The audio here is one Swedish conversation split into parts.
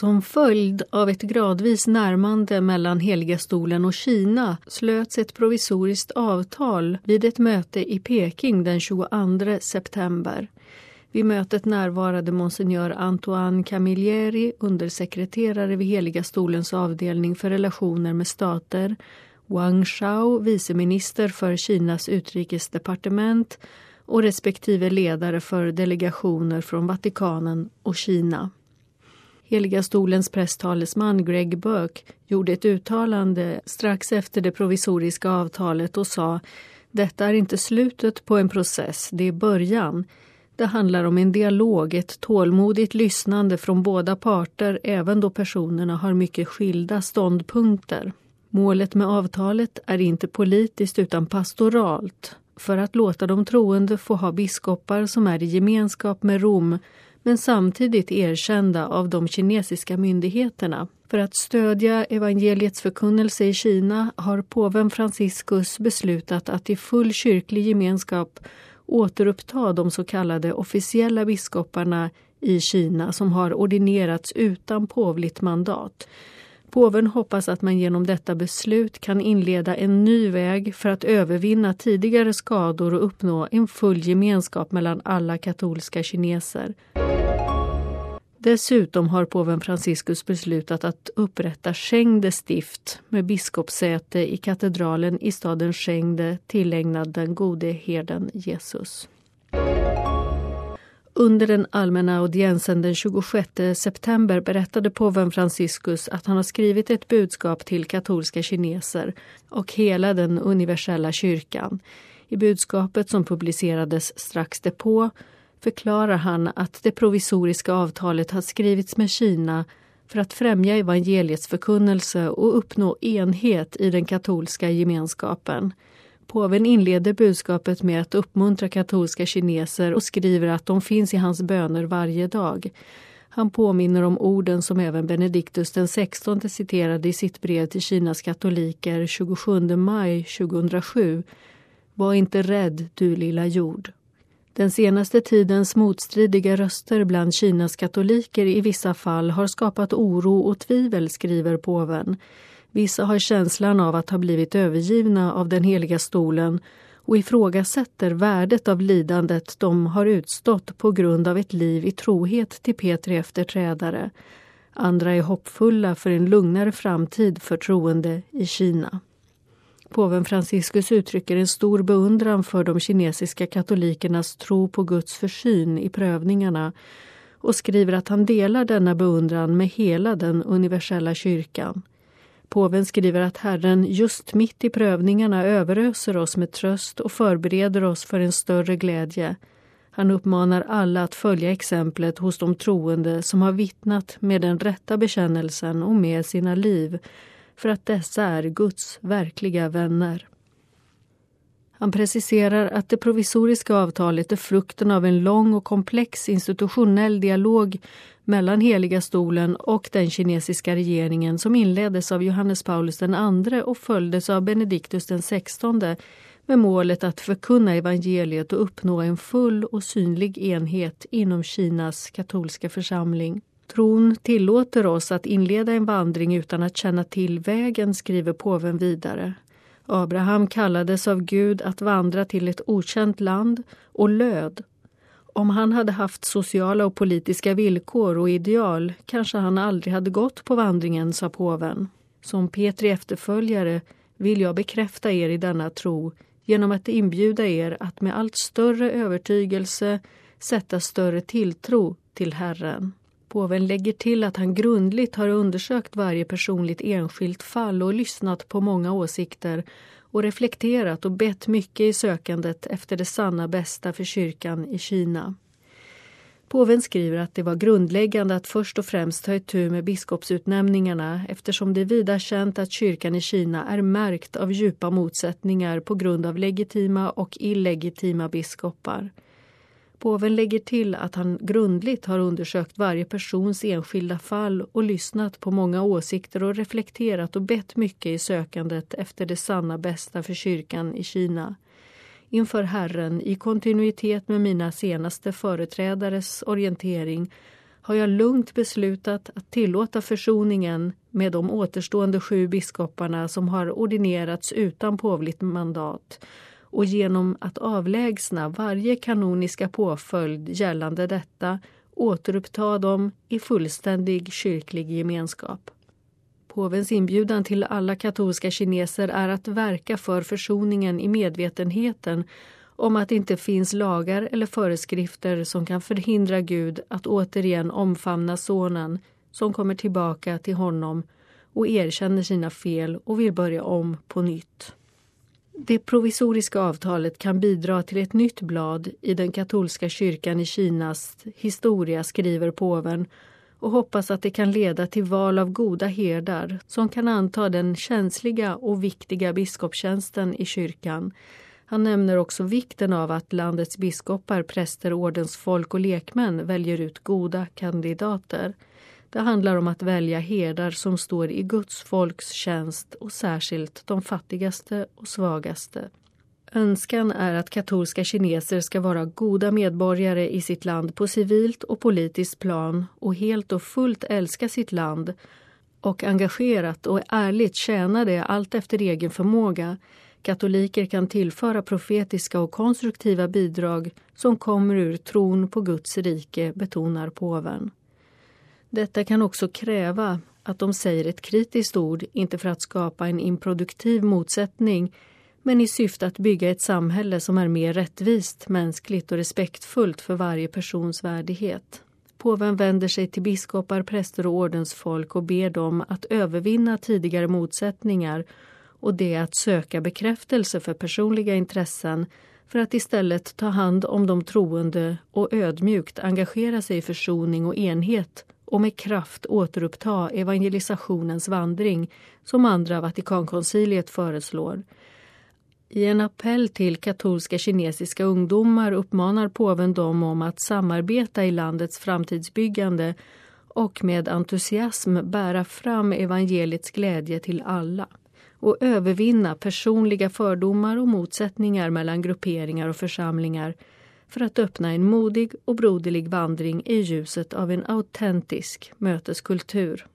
Som följd av ett gradvis närmande mellan Heliga stolen och Kina slöts ett provisoriskt avtal vid ett möte i Peking den 22 september. Vid mötet närvarade monsignor Antoine Camilleri, undersekreterare vid Heliga stolens avdelning för relationer med stater, Wang Shao, viceminister för Kinas utrikesdepartement och respektive ledare för delegationer från Vatikanen och Kina. Heliga stolens presstalesman Greg Burke gjorde ett uttalande strax efter det provisoriska avtalet och sa detta är inte slutet på en process, det är början. Det handlar om en dialog, ett tålmodigt lyssnande från båda parter även då personerna har mycket skilda ståndpunkter. Målet med avtalet är inte politiskt utan pastoralt för att låta de troende få ha biskopar som är i gemenskap med Rom men samtidigt erkända av de kinesiska myndigheterna. För att stödja evangeliets förkunnelse i Kina har påven Franciscus beslutat att i full kyrklig gemenskap återuppta de så kallade officiella biskoparna i Kina som har ordinerats utan påvligt mandat. Påven hoppas att man genom detta beslut kan inleda en ny väg för att övervinna tidigare skador och uppnå en full gemenskap mellan alla katolska kineser. Dessutom har påven Franciscus beslutat att upprätta Skängde stift med biskopssäte i katedralen i staden Skängde tillägnad den gode herden Jesus. Under den allmänna audiensen den 26 september berättade påven Franciscus att han har skrivit ett budskap till katolska kineser och hela den universella kyrkan. I budskapet som publicerades strax därpå förklarar han att det provisoriska avtalet har skrivits med Kina för att främja evangeliets förkunnelse och uppnå enhet i den katolska gemenskapen. Påven inleder budskapet med att uppmuntra katolska kineser och skriver att de finns i hans böner varje dag. Han påminner om orden som även Benediktus XVI citerade i sitt brev till Kinas katoliker 27 maj 2007. Var inte rädd, du lilla jord. Den senaste tidens motstridiga röster bland Kinas katoliker i vissa fall har skapat oro och tvivel, skriver påven. Vissa har känslan av att ha blivit övergivna av den heliga stolen och ifrågasätter värdet av lidandet de har utstått på grund av ett liv i trohet till Petri efterträdare. Andra är hoppfulla för en lugnare framtid för troende i Kina. Påven Franciscus uttrycker en stor beundran för de kinesiska katolikernas tro på Guds försyn i prövningarna och skriver att han delar denna beundran med hela den universella kyrkan. Påven skriver att Herren just mitt i prövningarna överöser oss med tröst och förbereder oss för en större glädje. Han uppmanar alla att följa exemplet hos de troende som har vittnat med den rätta bekännelsen och med sina liv för att dessa är Guds verkliga vänner. Han preciserar att det provisoriska avtalet är frukten av en lång och komplex institutionell dialog mellan Heliga stolen och den kinesiska regeringen som inleddes av Johannes Paulus II och följdes av Benediktus XVI med målet att förkunna evangeliet och uppnå en full och synlig enhet inom Kinas katolska församling. Tron tillåter oss att inleda en vandring utan att känna till vägen, skriver påven vidare. Abraham kallades av Gud att vandra till ett okänt land och löd. Om han hade haft sociala och politiska villkor och ideal kanske han aldrig hade gått på vandringen, sa påven. Som Petri efterföljare vill jag bekräfta er i denna tro genom att inbjuda er att med allt större övertygelse sätta större tilltro till Herren. Påven lägger till att han grundligt har undersökt varje personligt enskilt fall och lyssnat på många åsikter och reflekterat och bett mycket i sökandet efter det sanna bästa för kyrkan i Kina. Påven skriver att det var grundläggande att först och främst ta itu med biskopsutnämningarna eftersom det är vida känt att kyrkan i Kina är märkt av djupa motsättningar på grund av legitima och illegitima biskopar. Påven lägger till att han grundligt har undersökt varje persons enskilda fall och lyssnat på många åsikter och reflekterat och bett mycket i sökandet efter det sanna bästa för kyrkan i Kina. Inför Herren, i kontinuitet med mina senaste företrädares orientering, har jag lugnt beslutat att tillåta försoningen med de återstående sju biskoparna som har ordinerats utan påvligt mandat och genom att avlägsna varje kanoniska påföljd gällande detta återuppta dem i fullständig kyrklig gemenskap. Påvens inbjudan till alla katolska kineser är att verka för försoningen i medvetenheten om att det inte finns lagar eller föreskrifter som kan förhindra Gud att återigen omfamna sonen som kommer tillbaka till honom och erkänner sina fel och vill börja om på nytt. Det provisoriska avtalet kan bidra till ett nytt blad i den katolska kyrkan i Kinas historia, skriver påven och hoppas att det kan leda till val av goda herdar som kan anta den känsliga och viktiga biskopstjänsten i kyrkan. Han nämner också vikten av att landets biskopar, präster, ordensfolk och lekmän väljer ut goda kandidater. Det handlar om att välja herdar som står i Guds folks tjänst och särskilt de fattigaste och svagaste. Önskan är att katolska kineser ska vara goda medborgare i sitt land på civilt och politiskt plan och helt och fullt älska sitt land och engagerat och ärligt tjäna det allt efter egen förmåga. Katoliker kan tillföra profetiska och konstruktiva bidrag som kommer ur tron på Guds rike, betonar påven. Detta kan också kräva att de säger ett kritiskt ord, inte för att skapa en improduktiv motsättning men i syfte att bygga ett samhälle som är mer rättvist, mänskligt och respektfullt för varje persons värdighet. Påven vänder sig till biskopar, präster och ordensfolk och ber dem att övervinna tidigare motsättningar och det att söka bekräftelse för personliga intressen för att istället ta hand om de troende och ödmjukt engagera sig i försoning och enhet och med kraft återuppta evangelisationens vandring som andra Vatikankonciliet föreslår. I en appell till katolska kinesiska ungdomar uppmanar påven dem om att samarbeta i landets framtidsbyggande och med entusiasm bära fram evangeliets glädje till alla och övervinna personliga fördomar och motsättningar mellan grupperingar och församlingar för att öppna en modig och broderlig vandring i ljuset av en autentisk möteskultur.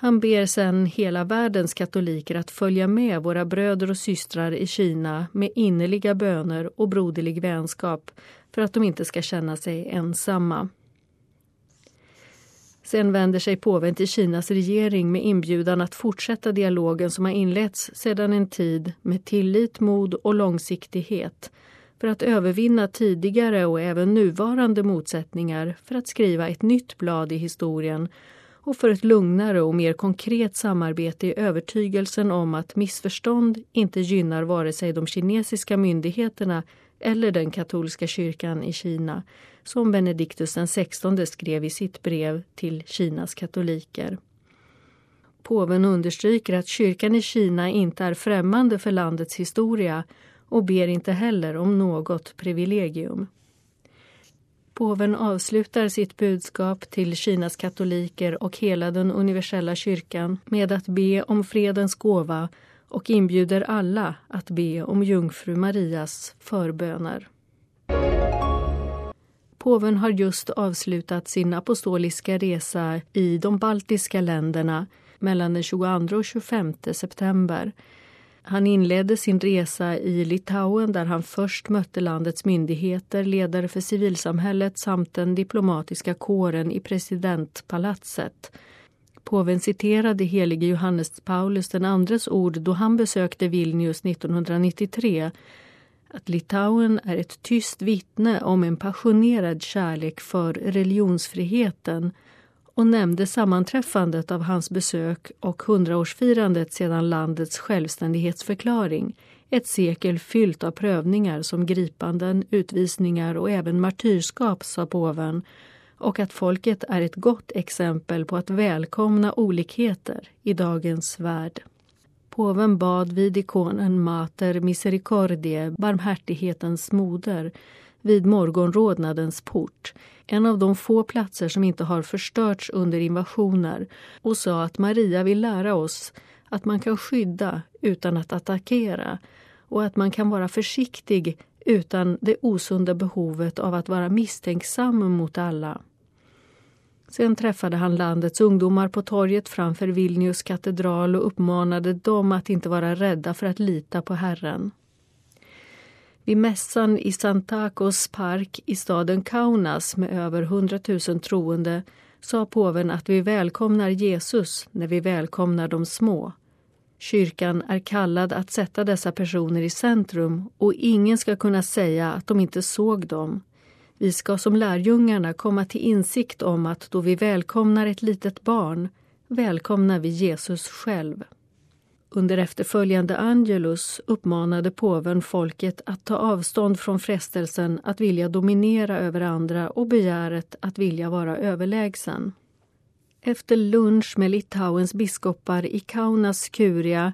Han ber sedan hela världens katoliker att följa med våra bröder och systrar i Kina med innerliga böner och broderlig vänskap för att de inte ska känna sig ensamma. Sen vänder sig påven till Kinas regering med inbjudan att fortsätta dialogen som har inletts sedan en tid med tillit, mod och långsiktighet för att övervinna tidigare och även nuvarande motsättningar för att skriva ett nytt blad i historien och för ett lugnare och mer konkret samarbete i övertygelsen om att missförstånd inte gynnar vare sig de kinesiska myndigheterna eller den katolska kyrkan i Kina, som Benediktus XVI skrev i sitt brev till Kinas katoliker. Påven understryker att kyrkan i Kina inte är främmande för landets historia och ber inte heller om något privilegium. Påven avslutar sitt budskap till Kinas katoliker och hela den universella kyrkan med att be om fredens gåva och inbjuder alla att be om jungfru Marias förböner. Påven har just avslutat sin apostoliska resa i de baltiska länderna mellan den 22 och 25 september han inledde sin resa i Litauen där han först mötte landets myndigheter, ledare för civilsamhället samt den diplomatiska kåren i presidentpalatset. Påven citerade helige Johannes Paulus den andres ord då han besökte Vilnius 1993 att Litauen är ett tyst vittne om en passionerad kärlek för religionsfriheten och nämnde sammanträffandet av hans besök och hundraårsfirandet sedan landets självständighetsförklaring. Ett sekel fyllt av prövningar som gripanden, utvisningar och även martyrskap, sa påven och att folket är ett gott exempel på att välkomna olikheter i dagens värld. Påven bad vid ikonen Mater Misericordiae, barmhärtighetens moder, vid morgonrodnadens port, en av de få platser som inte har förstörts under invasioner och sa att Maria vill lära oss att man kan skydda utan att attackera och att man kan vara försiktig utan det osunda behovet av att vara misstänksam mot alla. Sen träffade han landets ungdomar på torget framför Vilnius katedral och uppmanade dem att inte vara rädda för att lita på Herren. Vid mässan i Santakos park i staden Kaunas med över 100 000 troende sa påven att vi välkomnar Jesus när vi välkomnar de små. Kyrkan är kallad att sätta dessa personer i centrum och ingen ska kunna säga att de inte såg dem. Vi ska som lärjungarna komma till insikt om att då vi välkomnar ett litet barn välkomnar vi Jesus själv. Under efterföljande Angelus uppmanade påven folket att ta avstånd från frestelsen att vilja dominera över andra och begäret att vilja vara överlägsen. Efter lunch med Litauens biskopar i Kaunas kuria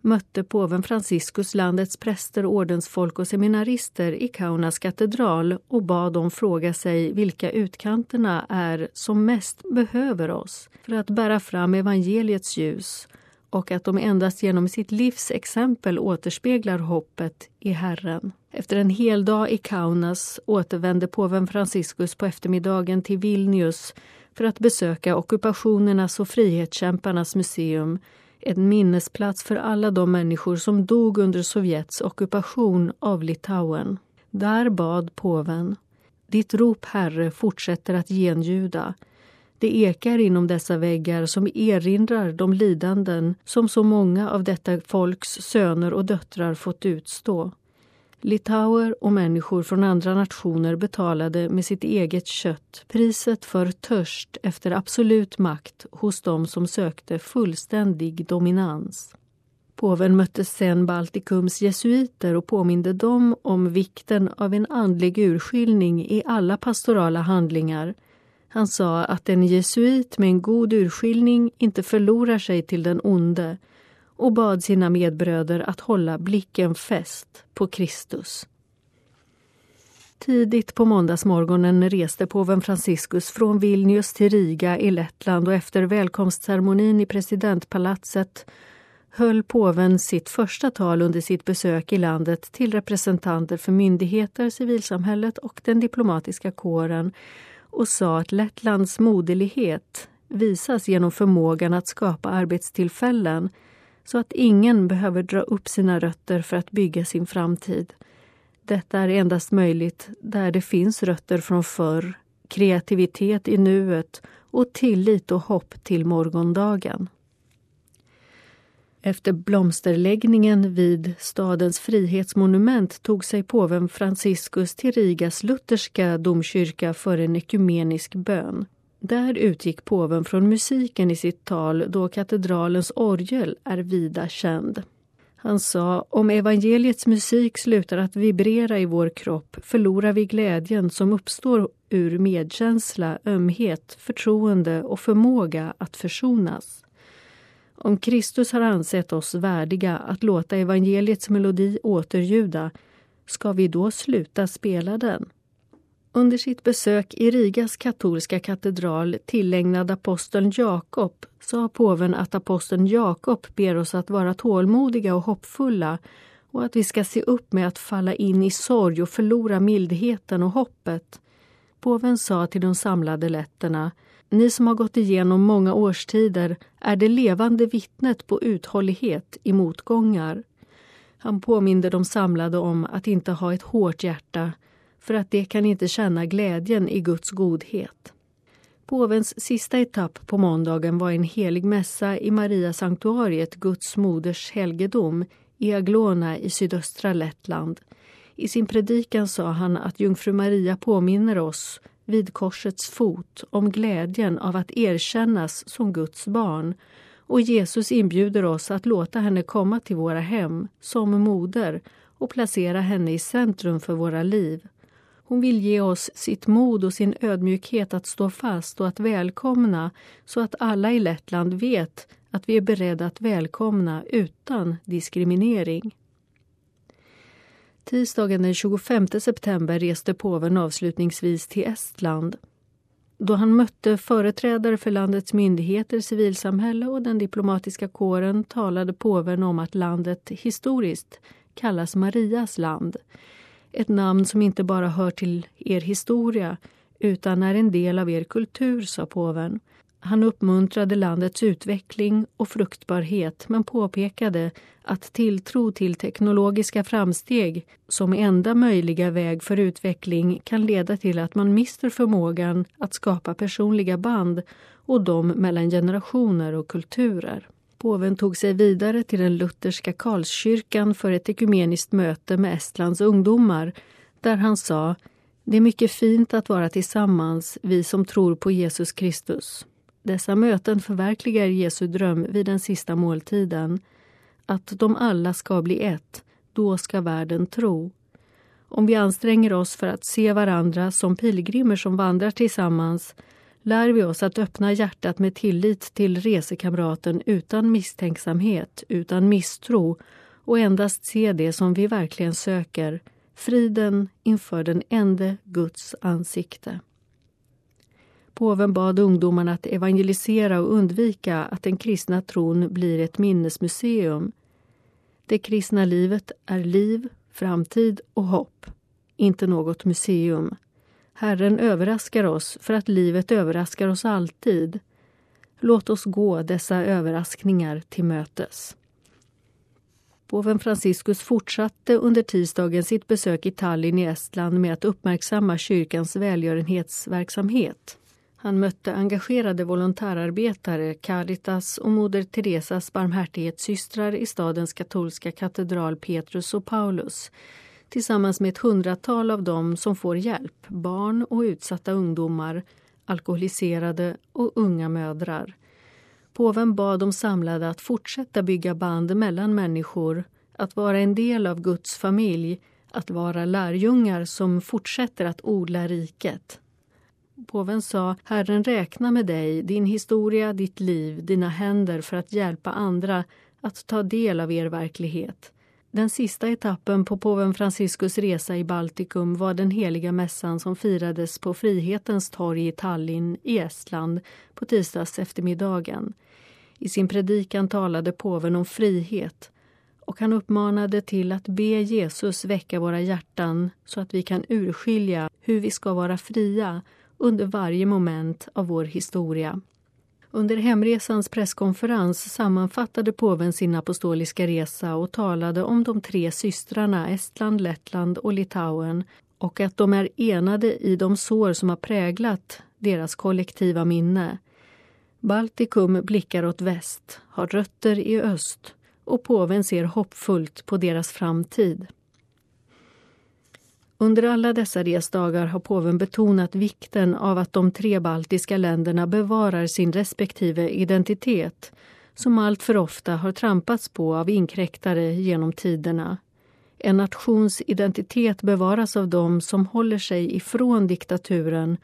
mötte påven Franciscus landets präster, ordensfolk och seminarister i Kaunas katedral och bad dem fråga sig vilka utkanterna är som mest behöver oss för att bära fram evangeliets ljus och att de endast genom sitt livs exempel återspeglar hoppet i Herren. Efter en hel dag i Kaunas återvände påven Franciscus på eftermiddagen till Vilnius för att besöka ockupationernas och frihetskämparnas museum en minnesplats för alla de människor som dog under Sovjets ockupation av Litauen. Där bad påven Ditt rop, Herre, fortsätter att genljuda. Det ekar inom dessa väggar som erinrar de lidanden som så många av detta folks söner och döttrar fått utstå. Litauer och människor från andra nationer betalade med sitt eget kött priset för törst efter absolut makt hos dem som sökte fullständig dominans. Påven mötte sen Baltikums jesuiter och påminde dem om vikten av en andlig urskiljning i alla pastorala handlingar. Han sa att en jesuit med en god urskiljning inte förlorar sig till den onde och bad sina medbröder att hålla blicken fäst på Kristus. Tidigt på måndagsmorgonen reste påven Franciscus från Vilnius till Riga i Lettland och efter välkomstceremonin i presidentpalatset höll påven sitt första tal under sitt besök i landet till representanter för myndigheter, civilsamhället och den diplomatiska kåren och sa att Lettlands moderlighet visas genom förmågan att skapa arbetstillfällen så att ingen behöver dra upp sina rötter för att bygga sin framtid. Detta är endast möjligt där det finns rötter från förr, kreativitet i nuet och tillit och hopp till morgondagen. Efter blomsterläggningen vid stadens frihetsmonument tog sig påven Franciscus till Rigas lutherska domkyrka för en ekumenisk bön. Där utgick påven från musiken i sitt tal då katedralens orgel är vida känd. Han sa, om evangeliets musik slutar att vibrera i vår kropp förlorar vi glädjen som uppstår ur medkänsla, ömhet, förtroende och förmåga att försonas. Om Kristus har ansett oss värdiga att låta evangeliets melodi återljuda, ska vi då sluta spela den? Under sitt besök i Rigas katolska katedral tillägnad aposteln Jakob sa påven att aposteln Jakob ber oss att vara tålmodiga och hoppfulla och att vi ska se upp med att falla in i sorg och förlora mildheten och hoppet. Påven sa till de samlade letterna ni som har gått igenom många årstider är det levande vittnet på uthållighet i motgångar. Han påminde de samlade om att inte ha ett hårt hjärta för att det kan inte känna glädjen i Guds godhet. Påvens sista etapp på måndagen var en helig mässa i Maria sanktuariet, Guds moders helgedom, i Aglona i sydöstra Lettland. I sin predikan sa han att jungfru Maria påminner oss vid korsets fot om glädjen av att erkännas som Guds barn och Jesus inbjuder oss att låta henne komma till våra hem som moder och placera henne i centrum för våra liv. Hon vill ge oss sitt mod och sin ödmjukhet att stå fast och att välkomna så att alla i Lettland vet att vi är beredda att välkomna utan diskriminering. Tisdagen den 25 september reste påven avslutningsvis till Estland. Då han mötte företrädare för landets myndigheter, civilsamhälle och den diplomatiska kåren talade påven om att landet historiskt kallas Marias land Ett namn som inte bara hör till er historia utan är en del av er kultur, sa påven. Han uppmuntrade landets utveckling och fruktbarhet men påpekade att tilltro till teknologiska framsteg som enda möjliga väg för utveckling kan leda till att man mister förmågan att skapa personliga band och de mellan generationer och kulturer. Påven tog sig vidare till den lutherska Karlskyrkan för ett ekumeniskt möte med Estlands ungdomar där han sa det är mycket fint att vara tillsammans, vi som tror på Jesus Kristus. Dessa möten förverkligar Jesu dröm vid den sista måltiden. Att de alla ska bli ett, då ska världen tro. Om vi anstränger oss för att se varandra som pilgrimer som vandrar tillsammans lär vi oss att öppna hjärtat med tillit till resekamraten utan misstänksamhet, utan misstro och endast se det som vi verkligen söker, friden inför den ende Guds ansikte. Påven bad ungdomarna att evangelisera och undvika att den kristna tron blir ett minnesmuseum. Det kristna livet är liv, framtid och hopp, inte något museum. Herren överraskar oss för att livet överraskar oss alltid. Låt oss gå dessa överraskningar till mötes. Påven Franciscus fortsatte under tisdagen sitt besök i Tallinn i Estland med att uppmärksamma kyrkans välgörenhetsverksamhet. Han mötte engagerade volontärarbetare, Caritas och Moder Teresas barmhärtighetssystrar i stadens katolska katedral Petrus och Paulus tillsammans med ett hundratal av dem som får hjälp, barn och utsatta ungdomar, alkoholiserade och unga mödrar. Påven bad de samlade att fortsätta bygga band mellan människor, att vara en del av Guds familj, att vara lärjungar som fortsätter att odla riket. Påven sa Herren räknar med dig, din historia, ditt liv, dina händer för att hjälpa andra att ta del av er verklighet. Den sista etappen på påven Franciscus resa i Baltikum var den heliga mässan som firades på Frihetens torg i Tallinn i Estland på tisdags eftermiddagen. I sin predikan talade påven om frihet och han uppmanade till att be Jesus väcka våra hjärtan så att vi kan urskilja hur vi ska vara fria under varje moment av vår historia. Under hemresans presskonferens sammanfattade påven sin apostoliska resa och talade om de tre systrarna Estland, Lettland och Litauen och att de är enade i de sår som har präglat deras kollektiva minne. Baltikum blickar åt väst, har rötter i öst och påven ser hoppfullt på deras framtid. Under alla dessa resdagar har påven betonat vikten av att de tre baltiska länderna bevarar sin respektive identitet som allt för ofta har trampats på av inkräktare genom tiderna. En nations identitet bevaras av dem som håller sig ifrån diktaturen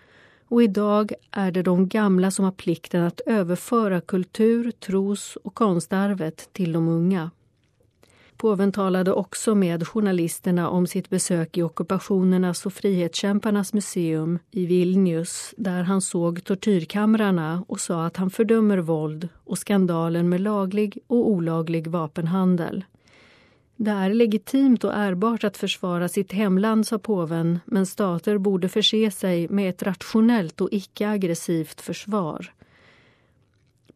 och idag är det de gamla som har plikten att överföra kultur, tros och konstarvet till de unga. Påven talade också med journalisterna om sitt besök i ockupationernas och frihetskämparnas museum i Vilnius där han såg tortyrkamrarna och sa att han fördömer våld och skandalen med laglig och olaglig vapenhandel. Det är legitimt och ärbart att försvara sitt hemland, sa påven men stater borde förse sig med ett rationellt och icke-aggressivt försvar.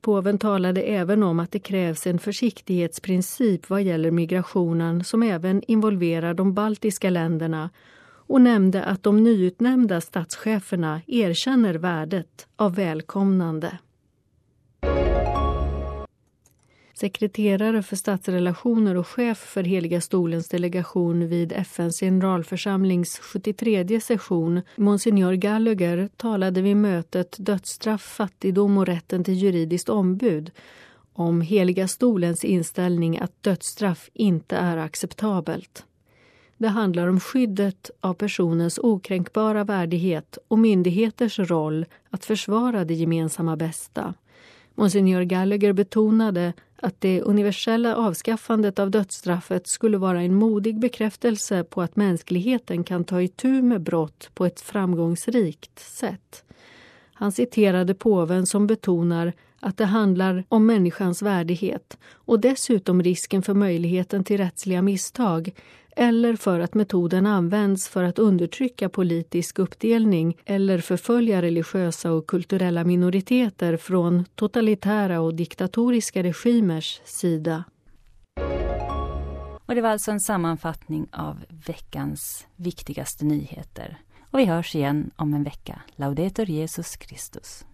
Påven talade även om att det krävs en försiktighetsprincip vad gäller migrationen som även involverar de baltiska länderna och nämnde att de nyutnämnda statscheferna erkänner värdet av välkomnande sekreterare för statsrelationer och chef för Heliga stolens delegation vid FNs generalförsamlings 73 session, Monsignor Gallagher, talade vid mötet Dödsstraff, fattigdom och rätten till juridiskt ombud om Heliga stolens inställning att dödsstraff inte är acceptabelt. Det handlar om skyddet av personens okränkbara värdighet och myndigheters roll att försvara det gemensamma bästa. Monsignor Gallagher betonade att det universella avskaffandet av dödsstraffet skulle vara en modig bekräftelse på att mänskligheten kan ta itu med brott på ett framgångsrikt sätt. Han citerade påven som betonar att det handlar om människans värdighet och dessutom risken för möjligheten till rättsliga misstag eller för att metoden används för att undertrycka politisk uppdelning eller förfölja religiösa och kulturella minoriteter från totalitära och diktatoriska regimers sida. Och det var alltså en sammanfattning av veckans viktigaste nyheter. Och vi hörs igen om en vecka. Laudetur Jesus Christus.